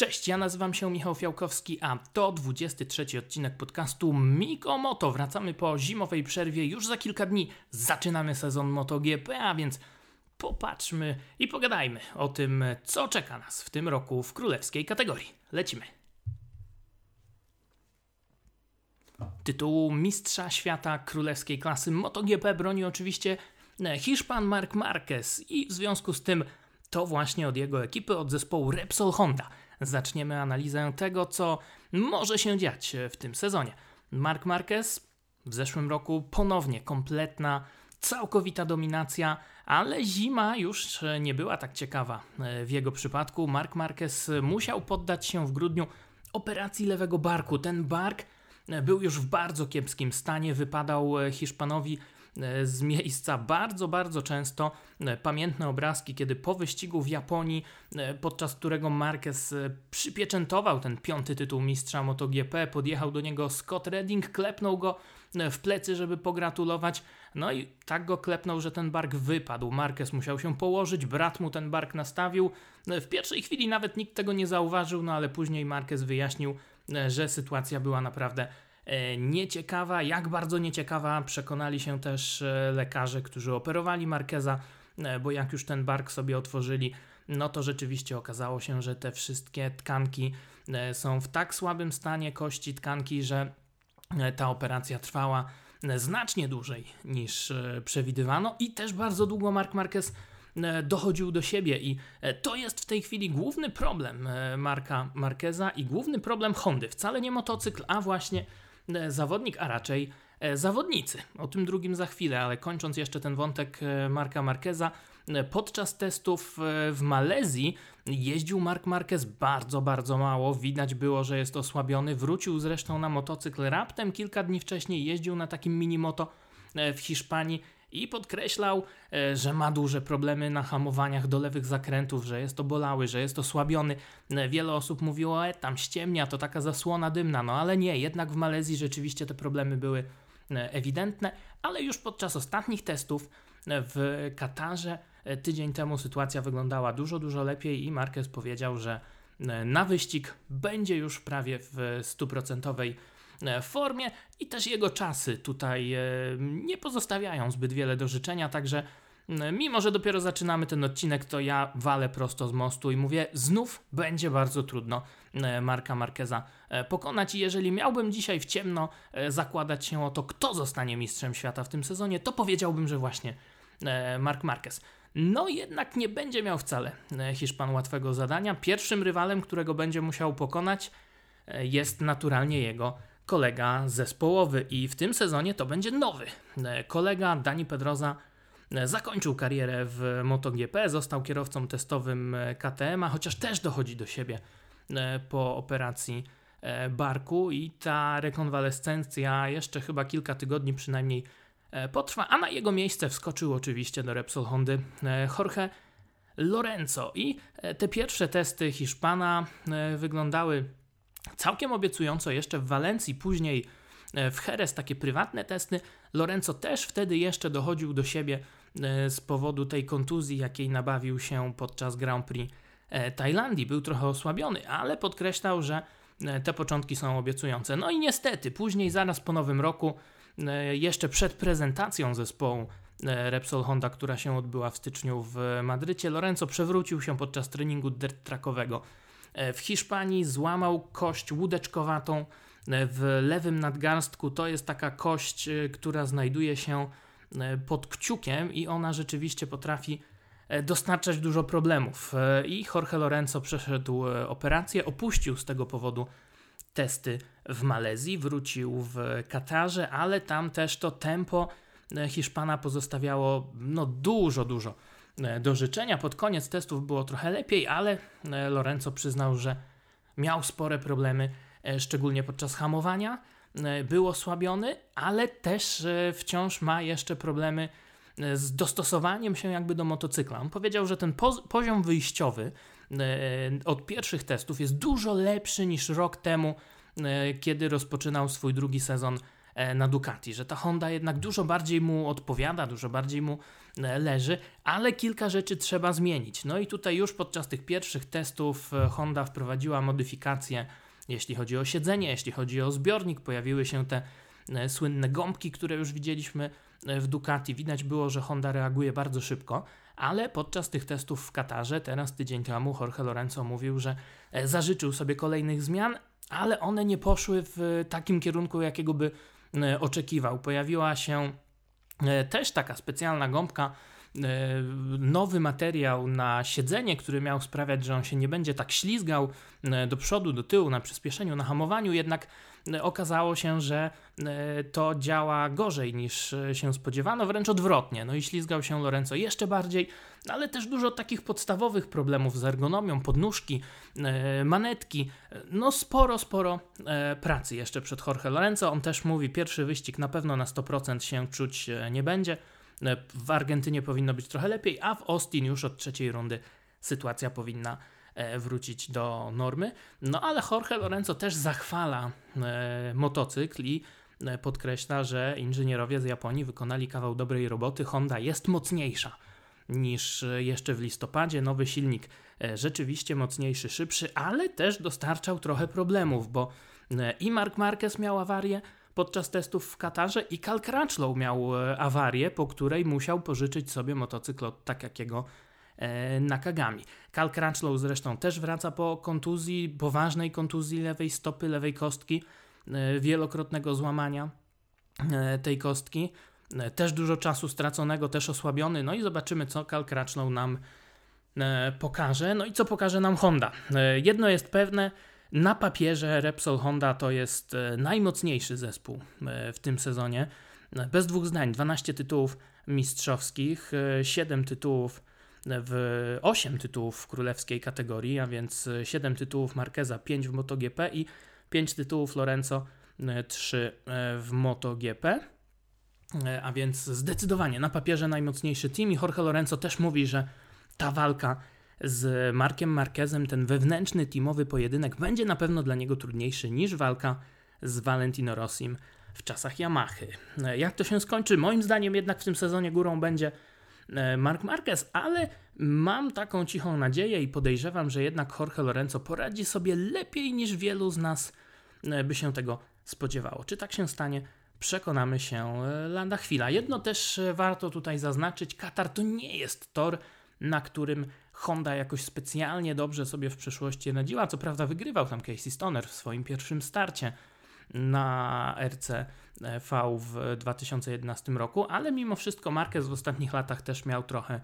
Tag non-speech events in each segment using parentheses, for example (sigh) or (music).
Cześć, ja nazywam się Michał Fiałkowski, a to 23 odcinek podcastu Miko Moto. Wracamy po zimowej przerwie, już za kilka dni zaczynamy sezon MotoGP, a więc popatrzmy i pogadajmy o tym, co czeka nas w tym roku w królewskiej kategorii. Lecimy. Tytułu Mistrza Świata Królewskiej Klasy MotoGP broni oczywiście Hiszpan Marc Marquez i w związku z tym to właśnie od jego ekipy, od zespołu Repsol Honda zaczniemy analizę tego, co może się dziać w tym sezonie. Mark Marquez w zeszłym roku ponownie kompletna, całkowita dominacja, ale zima już nie była tak ciekawa w jego przypadku. Mark Marquez musiał poddać się w grudniu operacji lewego barku. Ten bark był już w bardzo kiepskim stanie, wypadał Hiszpanowi E, z miejsca bardzo, bardzo często e, pamiętne obrazki, kiedy po wyścigu w Japonii, e, podczas którego Marquez przypieczętował ten piąty tytuł mistrza MotoGP, podjechał do niego Scott Redding, klepnął go w plecy, żeby pogratulować. No i tak go klepnął, że ten bark wypadł. Marquez musiał się położyć, brat mu ten bark nastawił. W pierwszej chwili nawet nikt tego nie zauważył, no ale później Marquez wyjaśnił, że sytuacja była naprawdę E, nieciekawa. Jak bardzo nieciekawa przekonali się też e, lekarze, którzy operowali Markeza, e, bo jak już ten bark sobie otworzyli, no to rzeczywiście okazało się, że te wszystkie tkanki są w tak słabym stanie kości tkanki, że ta operacja trwała znacznie dłużej niż przewidywano i też bardzo długo Mark Marquez dochodził do siebie i to jest w tej chwili główny problem Marka Marqueza i główny problem Hondy. Wcale nie motocykl, a właśnie E, zawodnik, a raczej e, zawodnicy. O tym drugim za chwilę, ale kończąc jeszcze ten wątek e, Marka Marqueza, podczas testów w Malezji jeździł Mark Marquez bardzo, bardzo mało. Widać było, że jest osłabiony. Wrócił zresztą na motocykl raptem kilka dni wcześniej, jeździł na takim minimoto w Hiszpanii i podkreślał, e, że ma duże problemy na hamowaniach do lewych zakrętów, że jest obolały, że jest osłabiony. E, wiele osób mówiło, e, tam ściemnia, to taka zasłona dymna, no ale nie, jednak w Malezji rzeczywiście te problemy były e, ewidentne, ale już podczas ostatnich testów w Katarze tydzień temu sytuacja wyglądała dużo, dużo lepiej i Marquez powiedział, że na wyścig będzie już prawie w stuprocentowej formie i też jego czasy tutaj e, nie pozostawiają zbyt wiele do życzenia, także mimo, że dopiero zaczynamy ten odcinek, to ja walę prosto z mostu i mówię, znów będzie bardzo trudno e, Marka Markeza pokonać i jeżeli miałbym dzisiaj w ciemno zakładać się o to, kto zostanie mistrzem świata w tym sezonie, to powiedziałbym, że właśnie Mark Marquez. No jednak nie będzie miał wcale Hiszpan łatwego zadania. Pierwszym rywalem, którego będzie musiał pokonać jest naturalnie jego kolega zespołowy i w tym sezonie to będzie nowy. E, kolega Dani Pedroza e, zakończył karierę w MotoGP, został kierowcą testowym e, KTM, a chociaż też dochodzi do siebie po operacji barku i ta rekonwalescencja jeszcze chyba kilka tygodni przynajmniej potrwa, a na jego miejsce wskoczył oczywiście do Repsol Hondy Jorge Lorenzo i te pierwsze testy Hiszpana wyglądały Całkiem obiecująco jeszcze w Walencji, później e, w Jerez takie prywatne testy. Lorenzo też wtedy jeszcze dochodził do siebie e, z powodu tej kontuzji, jakiej nabawił się podczas Grand Prix e, Tajlandii. Był trochę osłabiony, ale podkreślał, że te początki są obiecujące. No i niestety, później zaraz po nowym roku, jeszcze przed prezentacją zespołu Repsol Honda, która się odbyła w styczniu w Madrycie, Lorenzo przewrócił się podczas treningu dirt trackowego w Hiszpanii złamał kość łódeczkowatą e, w lewym nadgarstku. To jest taka kość, e, która znajduje się pod kciukiem i ona rzeczywiście potrafi dostarczać dużo problemów. I Jorge Lorenzo przeszedł operację, opuścił z tego powodu testy w Malezji, wrócił w Katarze, ale tam też to tempo Hiszpana pozostawiało no dużo, dużo E, do życzenia. Pod koniec testów było trochę lepiej, ale e, Lorenzo przyznał, że miał spore problemy, e, szczególnie podczaz hamowania. Był osłabiony, ale też wciąż ma jeszcze problemy z dostosowaniem się jakby do motocykla. On powiedział, że ten poziom wyjściowy od pierwszych testów jest dużo lepszy niż rok temu, kiedy rozpoczynał swój drugi sezon na Ducati, że ta Honda jednak dużo bardziej mu odpowiada, dużo bardziej mu leży, ale kilka rzeczy trzeba zmienić. No i tutaj już podczas tych pierwszych testów Honda wprowadziła modyfikacje, jeśli chodzi o siedzenie, jeśli chodzi o zbiornik, pojawiły się te słynne gąbki, które już widzieliśmy w Ducati. Widać było, że Honda reaguje bardzo szybko, ale podczas tych testów w Katarze, teraz tydzień temu, Jorge Lorenzo mówił, że e, zażyczył sobie kolejnych zmian, ale one nie poszły w takim kierunku, jakiego by e, oczekiwał. Pojawiła się e, też taka specjalna gąbka, nowy materiał na siedzenie, który miał sprawiać, że on się nie będzie tak ślizgał do przodu, do tyłu, na przyspieszeniu, na hamowaniu, jednak okazało się, że e, to działa gorzej niż e, się spodziewano, wręcz odwrotnie. No i ślizgał się Lorenzo jeszcze bardziej, ale też dużo takich podstawowych problemów z ergonomią, podnóżki, e, manetki. No sporo, sporo pracy jeszcze przed Jorge Lorenzo. On też mówi, pierwszy wyścig na pewno na 100% się czuć nie będzie. W Argentynie powinno być trochę lepiej, a w Austin już od trzeciej rundy sytuacja powinna E, wrócić do normy. No ale Jorge Lorenzo też zachwala e, motocykl i e, podkreśla, że inżynierowie z Japonii wykonali kawał dobrej roboty. Honda jest mocniejsza niż jeszcze w listopadzie. Nowy silnik rzeczywiście mocniejszy, szybszy, ale też dostarczał trochę problemów, bo i Mark Marquez miał awarię podczas testów w Katarze i Cal Crutchlow miał awarię, po której musiał pożyczyć sobie motocykl od Takakiego E, Nakagami. Cal Crutchlow zresztą też wraca po kontuzji, poważnej kontuzji lewej stopy, lewej kostki, e, wielokrotnego złamania e, tej kostki. Też dużo czasu straconego, też osłabiony. No i zobaczymy, co Cal Crutchlow nam pokaże. No i co pokaże nam Honda. Jedno jest pewne, na papierze Repsol Honda to jest najmocniejszy zespół w tym sezonie. Bez dwóch zdań, 12 tytułów mistrzowskich, 7 tytułów w 8 tytułów w królewskiej kategorii, a więc 7 tytułów Marqueza, 5 w MotoGP i 5 tytułów Lorenzo, 3 e, w MotoGP. E, a więc zdecydowanie na papierze najmocniejszy team i Jorge Lorenzo też mówi, że ta walka z Markiem Marquezem, ten wewnętrzny teamowy pojedynek będzie na pewno dla niego trudniejszy niż walka z Valentino Rossim w czasach Yamahy. E, jak to się skończy? Moim zdaniem jednak w tym sezonie górą będzie E, Mark Marquez, ale mam taką cichą nadzieję i podejrzewam, że jednak Jorge Lorenzo poradzi sobie lepiej niż wielu z nas e, by się tego spodziewało. Czy tak się stanie? Przekonamy się lada chwila. Jedno też warto tutaj zaznaczyć: Katar to nie jest tor, na którym Honda jakoś specjalnie dobrze sobie w przeszłości radziła. Co prawda, wygrywał tam Casey Stoner w swoim pierwszym starcie na RC V w 2011 roku, ale mimo wszystko Marquez w ostatnich latach też miał trochę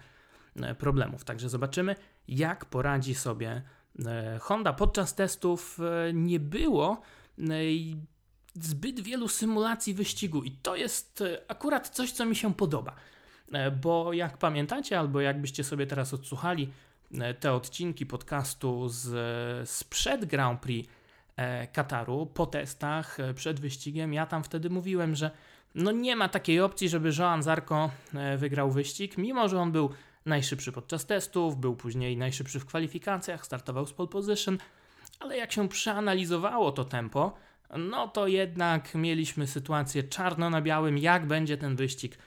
e, problemów. Także zobaczymy, jak poradzi sobie e, Honda. Podczas testów e, nie było zbyt wielu symulacji wyścigu i to jest akurat coś, co mi się podoba. Bo jak pamiętacie, albo jakbyście sobie teraz odsłuchali te odcinki podcastu z, sprzed Grand Prix E, Kataru po testach e, przed wyścigiem. Ja tam wtedy mówiłem, że no nie ma takiej opcji, żeby Joan Zarco e, wygrał wyścig, mimo że on był najszybszy podczas testów, był później najszybszy w kwalifikacjach, startował z pole position, ale jak się przeanalizowało to tempo, no to jednak mieliśmy sytuację czarno na białym, jak będzie ten wyścig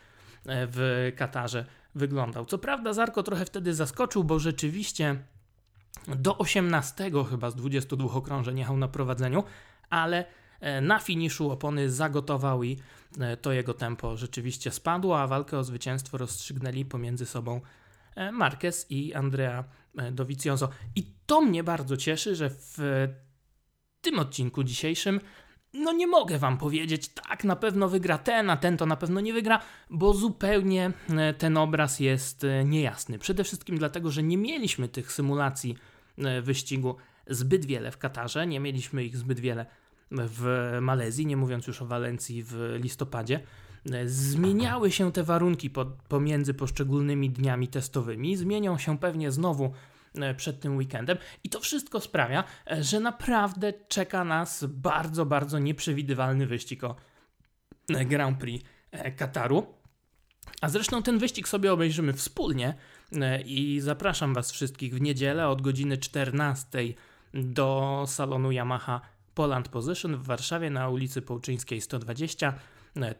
w Katarze wyglądał. Co prawda Zarko trochę wtedy zaskoczył, bo rzeczywiście do 18 chyba z 22 okrążeń jechał na prowadzeniu, ale e, na finiszu opony zagotował i e, to jego tempo rzeczywiście spadło, a walkę o zwycięstwo rozstrzygnęli pomiędzy sobą e, Marquez i Andrea Dovizioso. I to mnie bardzo cieszy, że w tym odcinku dzisiejszym no nie mogę wam powiedzieć, tak, na pewno wygra ten, a ten to na pewno nie wygra, bo zupełnie ten obraz jest niejasny. Przede wszystkim dlatego, że nie mieliśmy tych symulacji E, wyścigu zbyt wiele w Katarze, nie mieliśmy ich zbyt wiele w Malezji, nie mówiąc już o Walencji w listopadzie. E, zmieniały się te warunki po, pomiędzy poszczególnymi dniami testowymi, zmienią się pewnie znowu e, przed tym weekendem i to wszystko sprawia, że naprawdę czeka nas bardzo, bardzo nieprzewidywalny wyścig o Grand Prix Kataru. A zresztą ten wyścig sobie obejrzymy wspólnie E, i zapraszam Was wszystkich w niedzielę od godziny 14 do salonu Yamaha Poland Position w Warszawie na ulicy Połczyńskiej 120.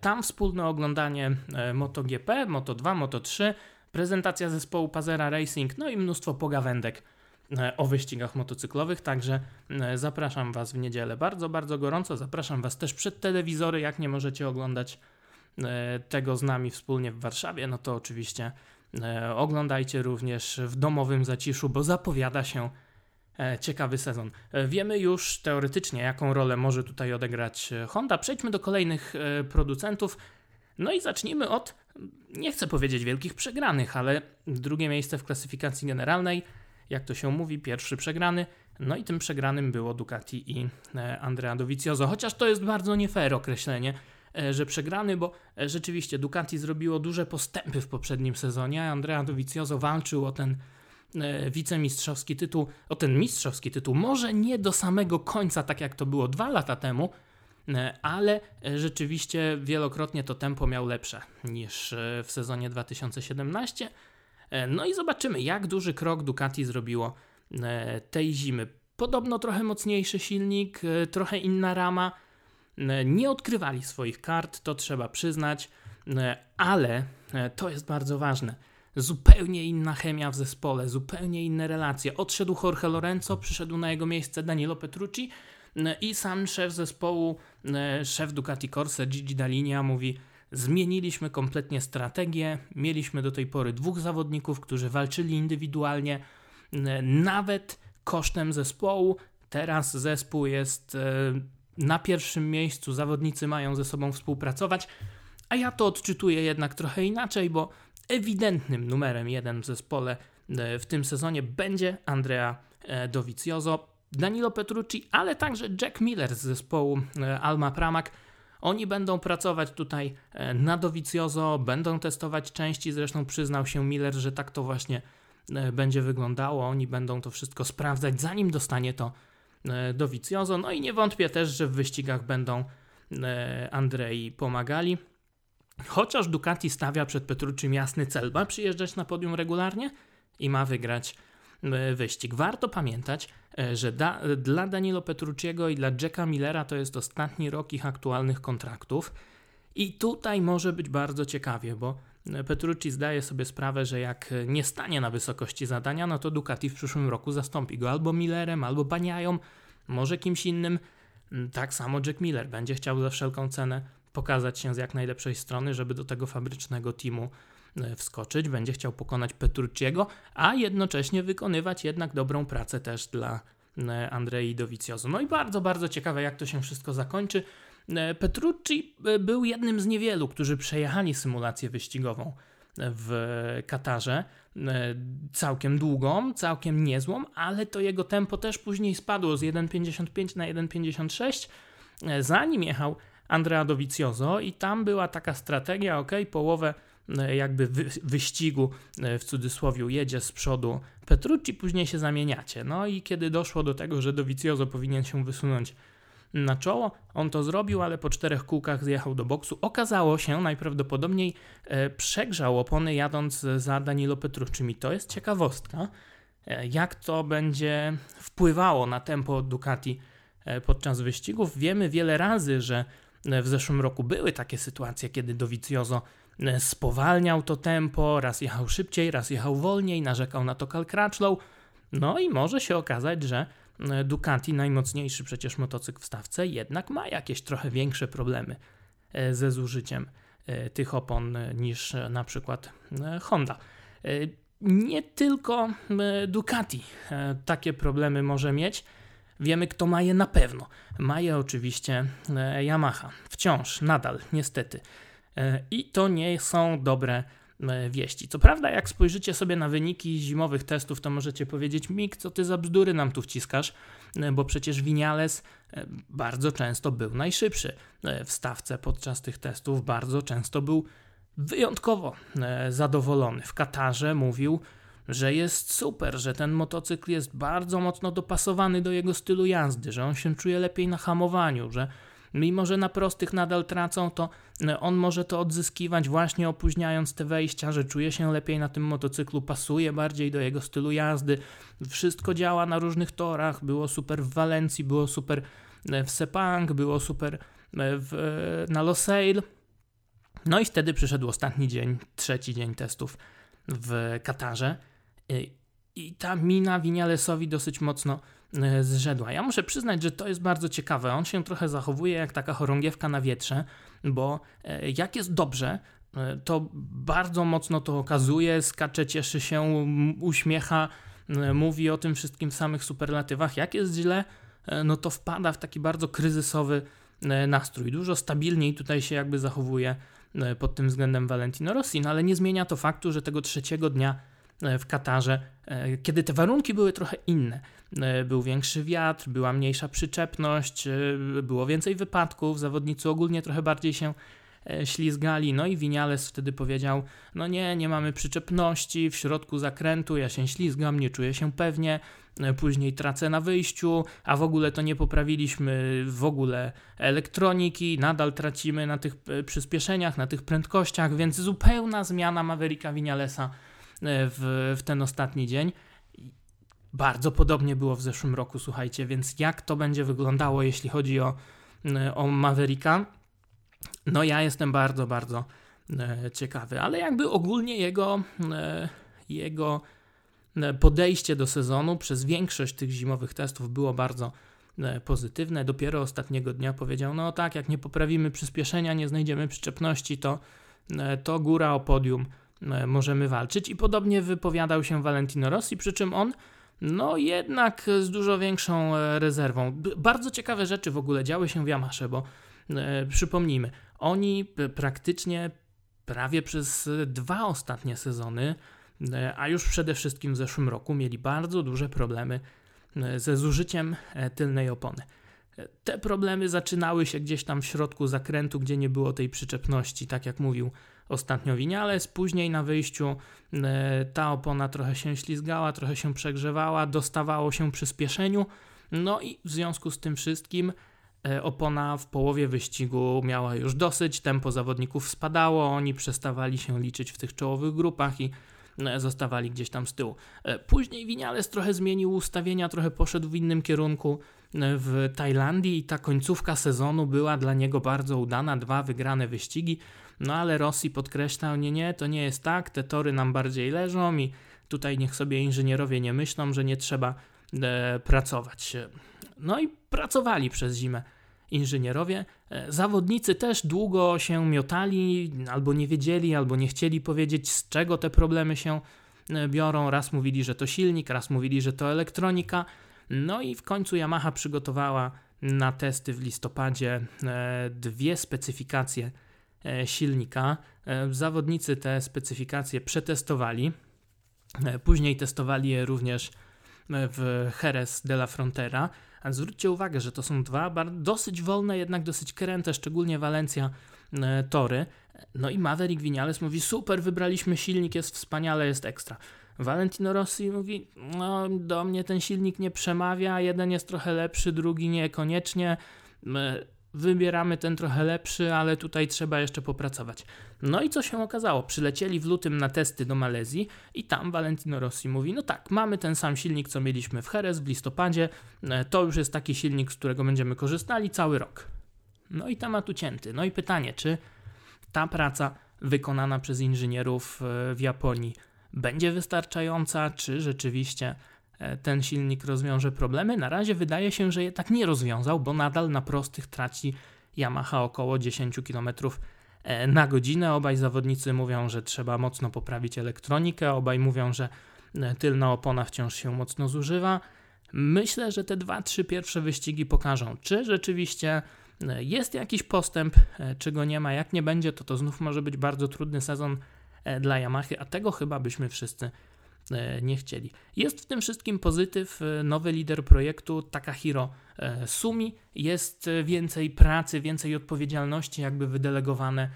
Tam wspólne oglądanie MotoGP, Moto2, Moto3, prezentacja zespołu Pazera Racing, no i mnóstwo pogawędek o wyścigach motocyklowych, także zapraszam Was w niedzielę bardzo, bardzo gorąco. Zapraszam Was też przed telewizory, jak nie możecie oglądać tego z nami wspólnie w Warszawie, no to oczywiście oglądajcie również w domowym zaciszu, bo zapowiada się E, ciekawy sezon. E, wiemy już teoretycznie, jaką rolę może tutaj odegrać e, Honda. Przejdźmy do kolejnych producentów. No i zacznijmy od, nie chcę powiedzieć wielkich przegranych, ale drugie miejsce w klasyfikacji generalnej. Jak to się mówi, pierwszy przegrany. No i tym przegranym było Ducati i Andrea Dovizioso. Chociaż to jest bardzo nie fair określenie, że przegrany, bo rzeczywiście Ducati zrobiło duże postępy w poprzednim sezonie. Andrea Dovizioso walczył o ten E, wicemistrzowski tytuł, o ten mistrzowski tytuł, może nie do samego końca, tak jak to było dwa lata temu, e, ale rzeczywiście wielokrotnie to tempo miał lepsze niż e, w sezonie 2017. No i zobaczymy, jak duży krok Ducati zrobiło tej zimy. Podobno trochę mocniejszy silnik, trochę inna rama. Nie odkrywali swoich kart, to trzeba przyznać, ale to jest bardzo ważne zupełnie inna chemia w zespole, zupełnie inne relacje. Odszedł Jorge Lorenzo, przyszedł na jego miejsce Danilo Petrucci e, i sam szef zespołu, e, szef Ducati Corse, Gigi Dalinia mówi zmieniliśmy kompletnie strategię, mieliśmy do tej pory dwóch zawodników, którzy walczyli indywidualnie, e, nawet kosztem zespołu. Teraz zespół jest na pierwszym miejscu, zawodnicy mają ze sobą współpracować, a ja to odczytuję jednak trochę inaczej, bo ewidentnym numerem jeden w zespole e, w tym sezonie będzie Andrea e, Dovizioso, Danilo Petrucci, ale także Jack Miller z zespołu e, Alma Pramak. Oni będą pracować tutaj na Dovizioso, będą testować części, zresztą przyznał się Miller, że tak to właśnie będzie wyglądało. Oni będą to wszystko sprawdzać, zanim dostanie to Dovizioso. No i nie wątpię też, że w wyścigach będą Andrei pomagali. Chociaż Ducati stawia przed Petruczym jasny cel, ma przyjeżdżać na podium regularnie i ma wygrać e, wyścig. Warto pamiętać, e, że da, dla Danilo Petrucciego i dla Jacka Millera to jest ostatni rok ich aktualnych kontraktów. I tutaj może być bardzo ciekawie, bo e, Petrucci zdaje sobie sprawę, że jak nie stanie na wysokości zadania, no to Ducati w przyszłym roku zastąpi go albo Millerem, albo Baniają, może kimś innym. Mm, tak samo Jack Miller będzie chciał za wszelką cenę pokazać się z jak najlepszej strony, żeby do tego fabrycznego teamu e, wskoczyć, będzie chciał pokonać Petrucciego, a jednocześnie wykonywać jednak dobrą pracę też dla e, Andrei Dovizioso. No i bardzo, bardzo ciekawe, jak to się wszystko zakończy. E, Petrucci był jednym z niewielu, którzy przejechali symulację wyścigową w Katarze. Całkiem długą, całkiem niezłą, ale to jego tempo też później spadło z 1,55 na 1,56. Zanim jechał Andrea Dovizioso i tam była taka strategia, ok, połowę e, jakby wy, wyścigu e, w cudzysłowie jedzie z przodu Petrucci, później się zamieniacie. No i kiedy doszło do tego, że Dovizioso powinien się wysunąć na czoło, on to zrobił, ale po czterech kółkach zjechał do boksu. Okazało się, najprawdopodobniej e, przegrzał opony jadąc za Danilo Petrucci. I to jest ciekawostka, e, jak to będzie wpływało na tempo Ducati e, podczas wyścigów. Wiemy wiele razy, że w zeszłym roku były takie sytuacje, kiedy Dovizioso e, spowalniał to tempo, raz jechał szybciej, raz jechał wolniej, narzekał na to Cal. No i może się okazać, że e, Ducati, najmocniejszy przecież motocykl w stawce, jednak ma jakieś trochę większe problemy e, ze zużyciem tych opon niż na przykład Honda. Nie tylko Ducati takie problemy może mieć. Wiemy, kto ma je na pewno. Ma je oczywiście e, Yamaha. Wciąż, nadal, niestety. E, I to nie są dobre e, wieści. Co prawda, jak spojrzycie sobie na wyniki zimowych testów, to możecie powiedzieć, Mik, co ty za bzdury nam tu wciskasz, bo przecież Winiales bardzo często był najszybszy w stawce podczas tych testów, bardzo często był wyjątkowo zadowolony. W Katarze mówił, że jest super, że ten motocykl jest bardzo mocno dopasowany do jego stylu jazdy, że on się czuje lepiej na hamowaniu, że mimo, że na prostych nadal tracą, to e, on może to odzyskiwać właśnie opóźniając te wejścia, że czuje się lepiej na tym motocyklu, pasuje bardziej do jego stylu jazdy. Wszystko działa na różnych torach, było super w Walencji, było super w Sepang, było super w, na Losail. No i wtedy przyszedł ostatni dzień, trzeci dzień testów w Katarze. I ta mina Winialesowi dosyć mocno zrzedła. Ja muszę przyznać, że to jest bardzo ciekawe. On się trochę zachowuje jak taka chorągiewka na wietrze, bo jak jest dobrze, E, to bardzo mocno to okazuje, skacze, cieszy się, uśmiecha, e, mówi o tym wszystkim w samych superlatywach. Jak jest źle, e, no to wpada w taki bardzo kryzysowy nastrój. Dużo stabilniej tutaj się jakby zachowuje pod tym względem Valentino Rossi, no ale nie zmienia to faktu, że tego trzeciego dnia w Katarze, kiedy te warunki były trochę inne, był większy wiatr, była mniejsza przyczepność, było więcej wypadków, zawodnicy ogólnie trochę bardziej się E, ślizgali. No i Winiales wtedy powiedział: No nie, nie mamy przyczepności w środku zakrętu, ja się ślizgam, nie czuję się pewnie. E, później tracę na wyjściu, a w ogóle to nie poprawiliśmy w ogóle elektroniki, nadal tracimy na tych e, przyspieszeniach, na tych prędkościach, więc zupełna zmiana Mavericka Winialesa w, w ten ostatni dzień. Bardzo podobnie było w zeszłym roku, słuchajcie, więc jak to będzie wyglądało, jeśli chodzi o, o Mavericka? No ja jestem bardzo, bardzo e, ciekawy, ale jakby ogólnie jego, e, jego e, podejście do sezonu przez większość tych zimowych testów było bardzo pozytywne. Dopiero ostatniego dnia powiedział: No tak, jak nie poprawimy przyspieszenia, nie znajdziemy przyczepności, to, to góra o podium możemy walczyć. I podobnie wypowiadał się Valentino Rossi, przy czym on no jednak z dużo większą rezerwą. Bardzo ciekawe rzeczy w ogóle działy się w Yamasze, bo e, przypomnijmy, oni praktycznie prawie przez dwa ostatnie sezony, e, a już przede wszystkim w zeszłym roku, mieli bardzo duże problemy e, ze zużyciem e, tylnej opony. Te problemy zaczynały się gdzieś tam w środku zakrętu, gdzie nie było tej przyczepności, tak jak mówił ostatnio Winiales. Później na wyjściu ta opona trochę się ślizgała, trochę się przegrzewała, dostawało się przyspieszeniu. No i w związku z tym wszystkim E, opona w połowie wyścigu miała już dosyć, tempo zawodników spadało, oni przestawali się liczyć w tych czołowych grupach i e, zostawali gdzieś tam z tyłu. E, później Winiales trochę zmienił ustawienia, trochę poszedł w innym kierunku w Tajlandii i ta końcówka sezonu była dla niego bardzo udana, dwa wygrane wyścigi, no ale Rossi podkreślał, nie, nie, to nie jest tak, te tory nam bardziej leżą i tutaj niech sobie inżynierowie nie myślą, że nie trzeba e, pracować. No i pracowali przez zimę inżynierowie. E, zawodnicy też długo się miotali, albo nie wiedzieli, albo nie chcieli powiedzieć, z czego te problemy się e, biorą. Raz mówili, że to silnik, raz mówili, że to elektronika. No i w końcu Yamaha przygotowała na testy w listopadzie e, dwie specyfikacje silnika. Zawodnicy te specyfikacje przetestowali. Później testowali je również w Jerez de la Frontera. A zwróćcie uwagę, że to są dwa dosyć wolne, jednak dosyć kręte, szczególnie Walencja e, tory. No i Maverick Vinales mówi: Super, wybraliśmy silnik, jest wspaniale, jest ekstra. Valentino Rossi mówi: No, do mnie ten silnik nie przemawia, jeden jest trochę lepszy, drugi niekoniecznie wybieramy ten trochę lepszy, ale tutaj trzeba jeszcze popracować. No i co się okazało? Przylecieli w lutym na testy do Malezji i tam Valentino Rossi mówi, no tak, mamy ten sam silnik, co mieliśmy w Jerez w listopadzie, e, to już jest taki silnik, z którego będziemy korzystali cały rok. No i temat ucięty. No i pytanie, czy ta praca wykonana przez inżynierów e, w Japonii będzie wystarczająca, czy rzeczywiście ten silnik rozwiąże problemy. Na razie wydaje się, że je tak nie rozwiązał, bo nadal na prostych traci Yamaha około 10 km e, na godzinę. Obaj zawodnicy mówią, że trzeba mocno poprawić elektronikę, obaj mówią, że e, tylna opona wciąż się mocno zużywa. Myślę, że te dwa, trzy pierwsze wyścigi pokażą, czy rzeczywiście jest jakiś postęp, czy go nie ma. Jak nie będzie, to to znów może być bardzo trudny sezon dla Yamahy, a tego chyba byśmy wszyscy E, nie chcieli. Jest w tym wszystkim pozytyw. E, nowy lider projektu, Takahiro e, Sumi. Jest więcej pracy, więcej odpowiedzialności jakby wydelegowane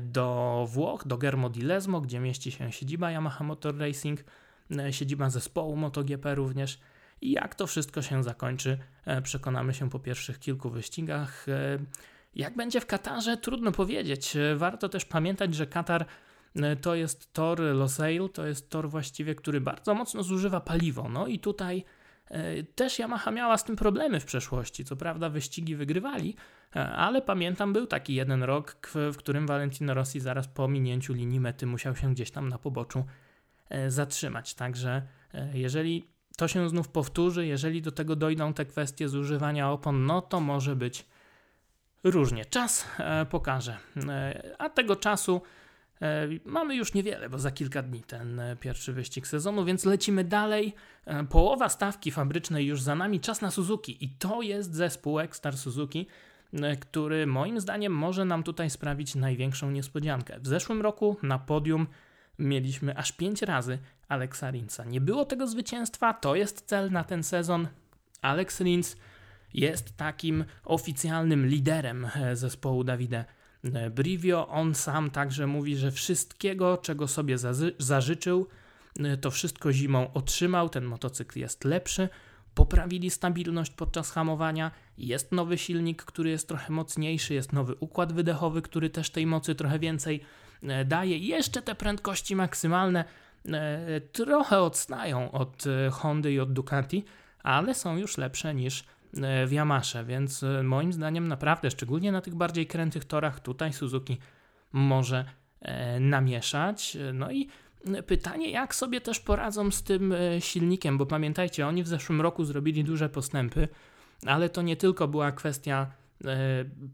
do Włoch, do Germo di Lesmo, gdzie mieści się siedziba Yamaha Motor Racing, siedziba zespołu MotoGP również. I jak to wszystko się zakończy, przekonamy się po pierwszych kilku wyścigach. Jak będzie w Katarze, trudno powiedzieć. Warto też pamiętać, że Katar E, to jest tor Losail, to jest tor właściwie, który bardzo mocno zużywa paliwo. No i tutaj Też Yamaha miała z tym problemy w przeszłości. Co prawda wyścigi wygrywali, ale pamiętam był taki jeden rok, w którym Valentino Rossi zaraz po minięciu linii mety musiał się gdzieś tam na poboczu zatrzymać. Także jeżeli to się znów powtórzy, jeżeli do tego dojdą te kwestie zużywania opon, no to może być różnie. Czas e, pokaże. E, a tego czasu e, mamy już niewiele, bo za kilka dni ten pierwszy wyścig sezonu, więc lecimy dalej. Połowa stawki fabrycznej już za nami, czas na Suzuki i to jest zespół Ekstar Suzuki, który moim zdaniem może nam tutaj sprawić największą niespodziankę. W zeszłym roku na podium mieliśmy aż 5 razy Alexa Rinsa. Nie było tego zwycięstwa, to jest cel na ten sezon. Alex Rins jest takim oficjalnym liderem e, zespołu Davide e, Brivio. On sam także mówi, że wszystkiego, czego sobie zażyczył, e, to wszystko zimą otrzymał. Ten motocykl jest lepszy. Poprawili stabilność podczas hamowania. Jest nowy silnik, który jest trochę mocniejszy. Jest nowy układ wydechowy, który też tej mocy trochę więcej daje. Jeszcze te prędkości maksymalne trochę odstają od Hondy i od Ducati, ale są już lepsze niż E, w Yamasze, więc e, moim zdaniem naprawdę, szczególnie na tych bardziej krętych torach, tutaj Suzuki może e, namieszać. No i pytanie, jak sobie też poradzą z tym silnikiem, bo pamiętajcie, oni w zeszłym roku zrobili duże postępy, ale to nie tylko była kwestia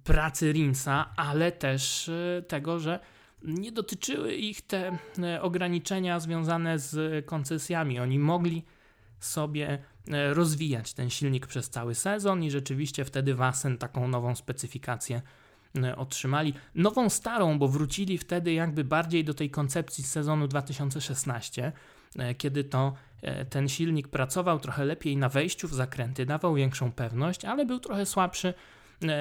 pracy Rinsa, ale też tego, że nie dotyczyły ich te ograniczenia związane z koncesjami. Oni mogli sobie E, rozwijać ten silnik przez cały sezon i rzeczywiście wtedy Wasen taką nową specyfikację e, otrzymali. Nową starą, bo wrócili wtedy jakby bardziej do tej koncepcji z sezonu 2016, e, kiedy to ten silnik pracował trochę lepiej na wejściu w zakręty, dawał większą pewność, ale był trochę słabszy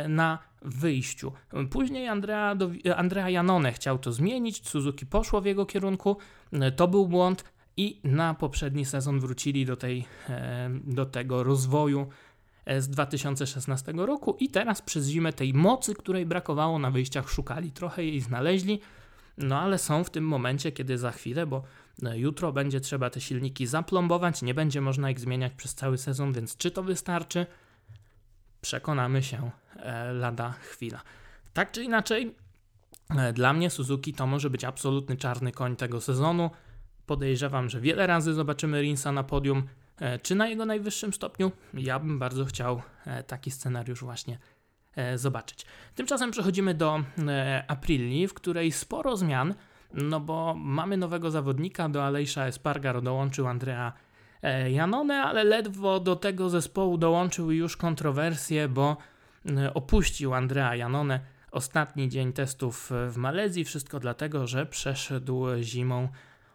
na wyjściu. Później Andrea, Andrea Janone chciał to zmienić, Suzuki poszło w jego kierunku, to był błąd, i na poprzedni sezon wrócili do, tej, e, do tego rozwoju e, z 2016 roku i teraz przez zimę tej mocy, której brakowało na wyjściach, szukali. Trochę jej znaleźli, no ale są w tym momencie, kiedy za chwilę, bo e, jutro będzie trzeba te silniki zaplombować, nie będzie można ich zmieniać przez cały sezon, więc czy to wystarczy? Przekonamy się lada chwila. Tak czy inaczej, dla mnie Suzuki to może być absolutny czarny koń tego sezonu. Podejrzewam, że wiele razy zobaczymy Rinsa na podium, e, czy na jego najwyższym stopniu. Ja bym bardzo chciał e, taki scenariusz właśnie e, zobaczyć. Tymczasem przechodzimy do Aprilii, w której sporo zmian, no bo mamy nowego zawodnika, do Alejsza Espargaro dołączył Andrea Janone, ale ledwo do tego zespołu dołączył już kontrowersje, bo opuścił Andrea Janone ostatni dzień testów w Malezji. Wszystko dlatego, że przeszedł zimą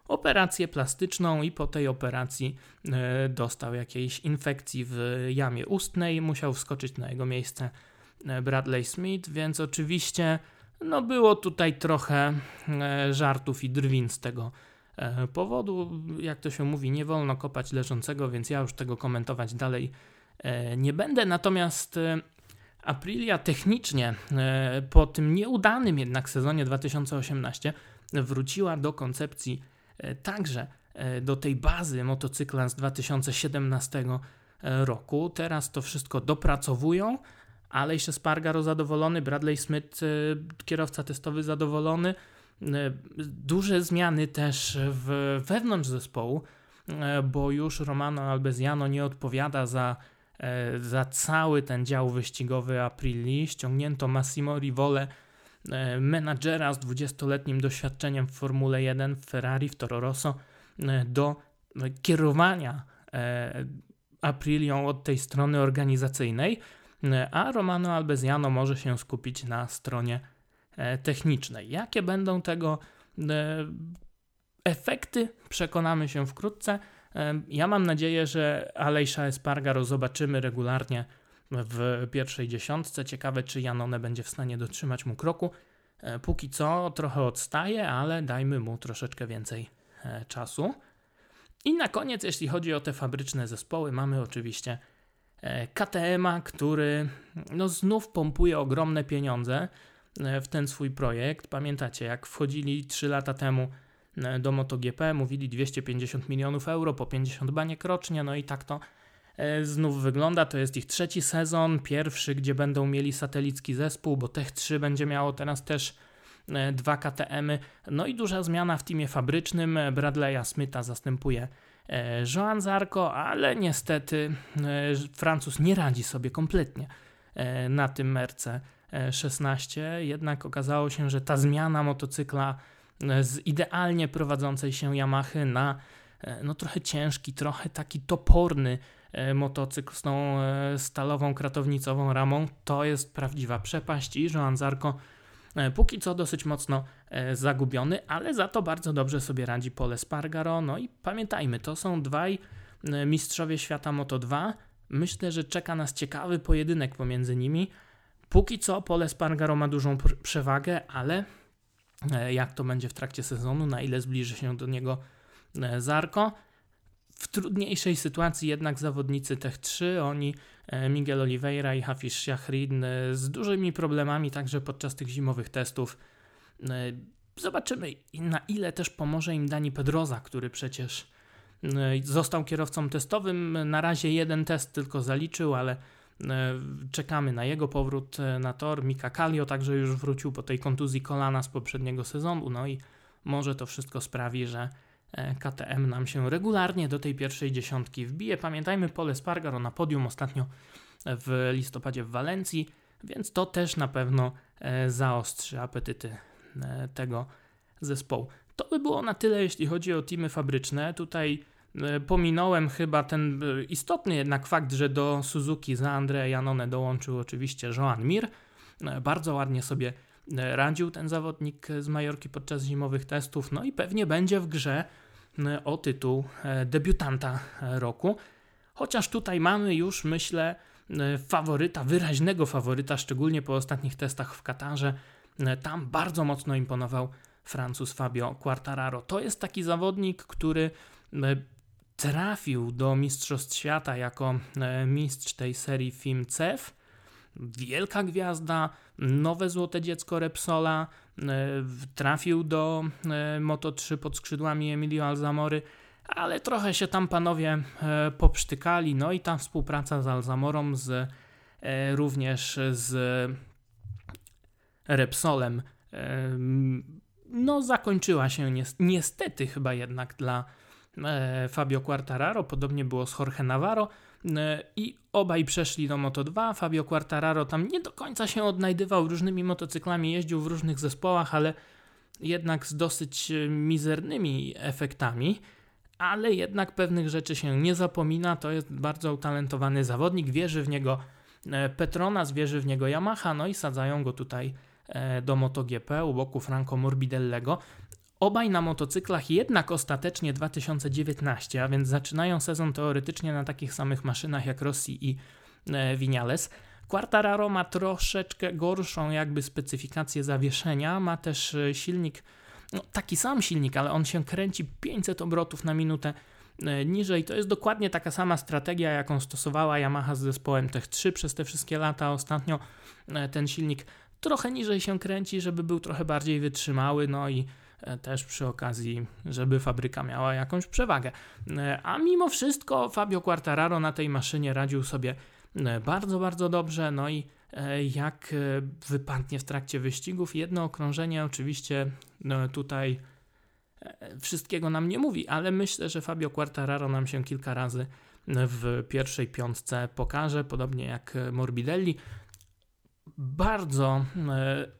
operację plastyczną i po tej operacji e, dostał jakiejś infekcji w jamie ustnej, musiał wskoczyć na jego miejsce e, Bradley Smith, więc oczywiście no było tutaj trochę e, żartów i drwin z tego powodu. Jak to się mówi, nie wolno kopać leżącego, więc ja już tego komentować dalej nie będę. Natomiast Aprilia technicznie po tym nieudanym jednak sezonie 2018 wróciła do koncepcji także e, do tej bazy motocykla z 2017 e, roku. Teraz to wszystko dopracowują. Alejsz Spargaro zadowolony, Bradley Smith, kierowca testowy zadowolony. Duże zmiany też w, wewnątrz zespołu, bo już Romano Albezjano nie odpowiada za, za cały ten dział wyścigowy Aprilii. Ściągnięto Massimo Rivole, E, menadżera z 20-letnim doświadczeniem w Formule 1 w Ferrari, w Toro Rosso, e, do kierowania e, Aprilią od tej strony organizacyjnej, a Romano Albezjano może się skupić na stronie technicznej. Jakie będą tego efekty, przekonamy się wkrótce. Ja mam nadzieję, że Alejsza Espargaro zobaczymy regularnie w pierwszej dziesiątce. Ciekawe, czy Janone będzie w stanie dotrzymać mu kroku. E, póki co trochę odstaje, ale dajmy mu troszeczkę więcej e, czasu. I na koniec, jeśli chodzi o te fabryczne zespoły, mamy oczywiście e, KTM, który no znów pompuje ogromne pieniądze w ten swój projekt. Pamiętacie, jak wchodzili 3 lata temu do MotoGP, mówili 250 milionów euro po 50 baniek rocznie, no i tak to znów wygląda. To jest ich trzeci sezon, pierwszy, gdzie będą mieli satelicki zespół, bo Tech 3 będzie miało teraz też dwa KTM-y. No i duża zmiana w teamie fabrycznym. Bradley'a Smitha zastępuje Joan Zarco, ale niestety Francuz nie radzi sobie kompletnie na tym merce 16. Jednak okazało się, że ta zmiana motocykla z idealnie prowadzącej się Yamahy na e, no trochę ciężki, trochę taki toporny e, motocykl z tą e, stalową kratownicową ramą, to jest prawdziwa przepaść i Joan Zarco póki co dosyć mocno zagubiony, ale za to bardzo dobrze sobie radzi Pole Spargaro. No i pamiętajmy, to są dwaj mistrzowie świata Moto2. Myślę, że czeka nas ciekawy pojedynek pomiędzy nimi. Póki co Pole Spargaro ma dużą przewagę, ale E, jak to będzie w trakcie sezonu, na ile zbliży się do niego e, Zarko. W trudniejszej sytuacji jednak zawodnicy Tech 3, oni e, Miguel Oliveira i Hafiz Shahrin z dużymi problemami także podczas tych zimowych testów. Zobaczymy na ile też pomoże im Dani Pedroza, który przecież został kierowcą testowym. Na razie jeden test tylko zaliczył, ale E, czekamy na jego powrót e, na tor. Mika Kallio także już wrócił po tej kontuzji kolana z poprzedniego sezonu. No i może to wszystko sprawi, że e, KTM nam się regularnie do tej pierwszej dziesiątki wbije. Pamiętajmy, Pole Spargaro na podium ostatnio w listopadzie w Walencji, więc to też na pewno zaostrzy apetyty tego zespołu. To by było na tyle, jeśli chodzi o teamy fabryczne. Tutaj E, pominąłem chyba ten e, istotny jednak fakt, że do Suzuki za Andrea Janone dołączył oczywiście Joan Mir. E, bardzo ładnie sobie radził ten zawodnik z Majorki podczas zimowych testów, no i pewnie będzie w grze o tytuł debiutanta roku. Chociaż tutaj mamy już, myślę, faworyta, wyraźnego faworyta, szczególnie po ostatnich testach w Katarze. Tam bardzo mocno imponował Francuz Fabio Quartararo. To jest taki zawodnik, który trafił do Mistrzostw Świata jako e, mistrz tej serii Film CEF. Wielka gwiazda, nowe złote dziecko Repsola, e, trafił do e, Moto3 pod skrzydłami Emilio Alzamory, ale trochę się tam panowie popsztykali, no i ta współpraca z Alzamorą, z, również z Repsolem, no zakończyła się niestety chyba jednak dla E, Fabio Quartararo, podobnie było z Jorge Navarro e, i obaj przeszli do Moto2. Fabio Quartararo tam nie do końca się odnajdywał, różnymi motocyklami jeździł w różnych zespołach, ale jednak z dosyć e, mizernymi efektami. Ale jednak pewnych rzeczy się nie zapomina. To jest bardzo utalentowany zawodnik, wierzy w niego Petronas, wierzy w niego Yamaha, no i sadzają go tutaj do MotoGP u boku Franco Morbidellego. Obaj na motocyklach jednak ostatecznie 2019, a więc zaczynają sezon teoretycznie na takich samych maszynach jak Rossi i e, Vinales. Quartararo ma troszeczkę gorszą jakby specyfikację zawieszenia, ma też e, silnik, no, taki sam silnik, ale on się kręci 500 obrotów na minutę e, niżej. To jest dokładnie taka sama strategia, jaką stosowała Yamaha z zespołem Tech 3 przez te wszystkie lata. Ostatnio ten silnik trochę niżej się kręci, żeby był trochę bardziej wytrzymały, no i też przy okazji, żeby fabryka miała jakąś przewagę. E, a mimo wszystko Fabio Quartararo na tej maszynie radził sobie e, bardzo, bardzo dobrze. No i jak wypadnie w trakcie wyścigów, jedno okrążenie oczywiście no tutaj wszystkiego nam nie mówi, ale myślę, że Fabio Quartararo nam się kilka razy w pierwszej piątce pokaże, podobnie jak Morbidelli. Bardzo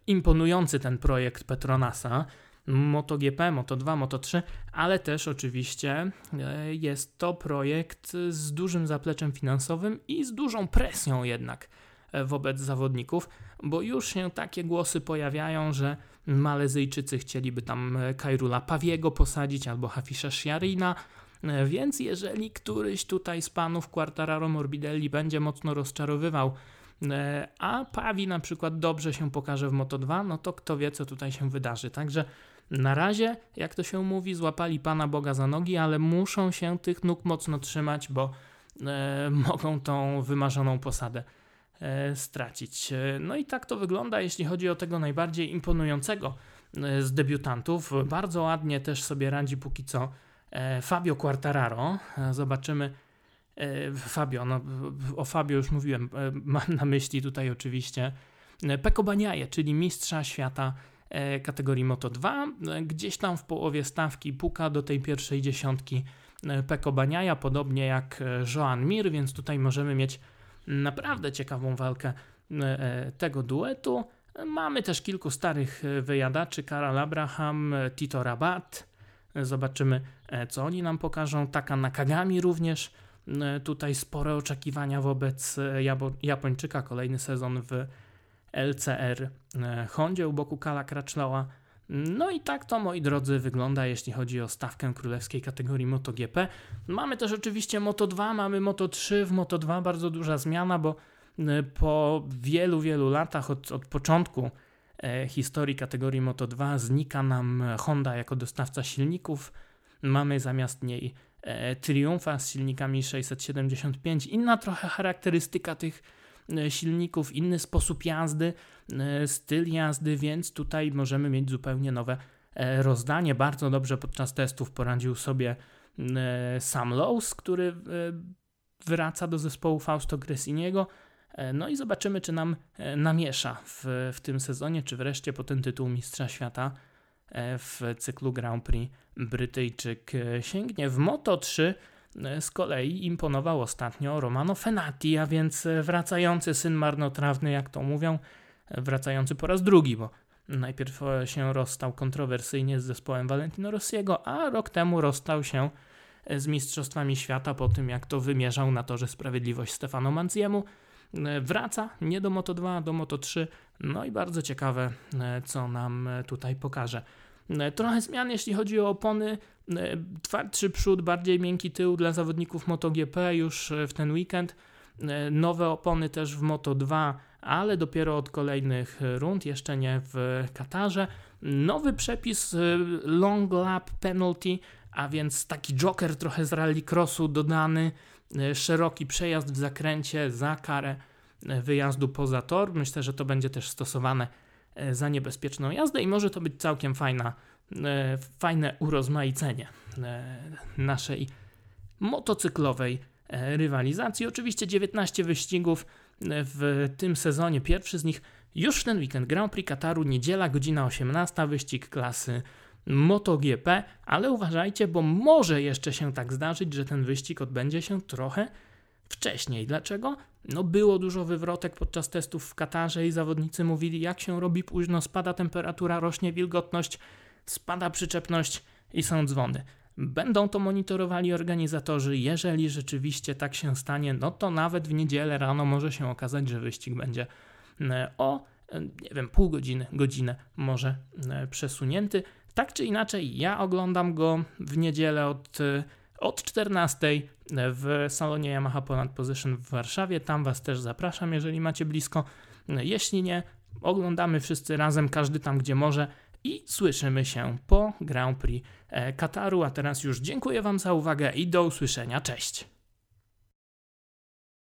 imponujący ten projekt Petronasa. MotoGP, Moto2, Moto3, ale też oczywiście e, jest to projekt z dużym zapleczem finansowym i z dużą presją jednak e, wobec zawodników, bo już się takie głosy pojawiają, że Malezyjczycy chcieliby tam e, Kairula Pawiego posadzić albo Hafisza Shiarina, więc jeżeli któryś tutaj z panów Quartararo Morbidelli będzie mocno rozczarowywał a Pawi na przykład dobrze się pokaże w Moto2, no to kto wie, co tutaj się wydarzy. Także na razie, jak to się mówi, złapali Pana Boga za nogi, ale muszą się tych nóg mocno trzymać, bo e, (laughs) mogą tą wymarzoną posadę e, stracić. E, no i tak to wygląda, jeśli chodzi o tego najbardziej imponującego e, z debiutantów. Bardzo ładnie też sobie radzi póki co e, Fabio Quartararo. Zobaczymy, Fabio, no, o Fabio już mówiłem, mam na myśli tutaj oczywiście Peko Baniaje, czyli mistrza świata kategorii Moto2. Gdzieś tam w połowie stawki puka do tej pierwszej dziesiątki Peko Baniaja, podobnie jak Joan Mir, więc tutaj możemy mieć naprawdę ciekawą walkę tego duetu. Mamy też kilku starych wyjadaczy, Karol Abraham, Tito Rabat. Zobaczymy, co oni nam pokażą. Taka Nakagami również. Tutaj spore oczekiwania wobec Japończyka. Kolejny sezon w LCR Hondzie u boku Kala Crutchlowa. No i tak to, moi drodzy, wygląda, jeśli chodzi o stawkę królewskiej kategorii MotoGP. Mamy też oczywiście Moto2, mamy Moto3. W Moto2 bardzo duża zmiana, bo e, po wielu, wielu latach od, od początku e, historii kategorii Moto2 znika nam Honda jako dostawca silników. Mamy zamiast niej e, Triumfa z silnikami 675. Inna trochę charakterystyka tych E, silników, inny sposób jazdy, e, styl jazdy, więc tutaj możemy mieć zupełnie nowe e, rozdanie. Bardzo dobrze podczas testów poradził sobie Sam Lowe's, który wraca do zespołu Fausto Gresiniego. No i zobaczymy, czy nam namiesza w, w tym sezonie, czy wreszcie po ten tytuł Mistrza Świata w cyklu Grand Prix Brytyjczyk sięgnie. W Moto 3 E, z kolei imponował ostatnio Romano Fenati, a więc e, wracający syn marnotrawny, jak to mówią, e, wracający po raz drugi, bo najpierw się rozstał kontrowersyjnie z zespołem Valentino Rossiego, a rok temu rozstał się z Mistrzostwami Świata po tym, jak to wymierzał na torze Sprawiedliwość Stefano Manziemu. Wraca nie do Moto 2, do Moto 3. No i bardzo ciekawe, co nam tutaj pokaże. Trochę zmian, jeśli chodzi o opony. E, twardszy przód, bardziej miękki tył dla zawodników MotoGP już e, w ten weekend. E, nowe opony też w Moto2, ale dopiero od kolejnych rund, jeszcze nie w Katarze. Nowy przepis long lap penalty, a więc taki joker trochę z rallycrossu dodany, szeroki przejazd w zakręcie za karę wyjazdu poza tor. Myślę, że to będzie też stosowane za niebezpieczną jazdę i może to być całkiem fajna E, fajne urozmaicenie e, naszej motocyklowej e, rywalizacji. Oczywiście 19 wyścigów w tym sezonie, pierwszy z nich już w ten weekend Grand Prix Kataru, niedziela, godzina 18, wyścig klasy MotoGP, ale uważajcie, bo może jeszcze się tak zdarzyć, że ten wyścig odbędzie się trochę wcześniej. Dlaczego? No było dużo wywrotek podczas testów w Katarze i zawodnicy mówili, jak się robi późno, spada temperatura, rośnie wilgotność, spada przyczepność i są dzwony. Będą to monitorowali organizatorzy. Jeżeli rzeczywiście tak się stanie, no to nawet w niedzielę rano może się okazać, że wyścig będzie e, o, e, nie wiem, pół godziny, godzinę może e, przesunięty. Tak czy inaczej, ja oglądam go w niedzielę od, od 14 w salonie Yamaha Ponad Position w Warszawie. Tam Was też zapraszam, jeżeli macie blisko. Jeśli nie, oglądamy wszyscy razem, każdy tam, gdzie może i słyszymy się po Grand Prix e, Kataru. A teraz już dziękuję Wam za uwagę i do usłyszenia. Cześć!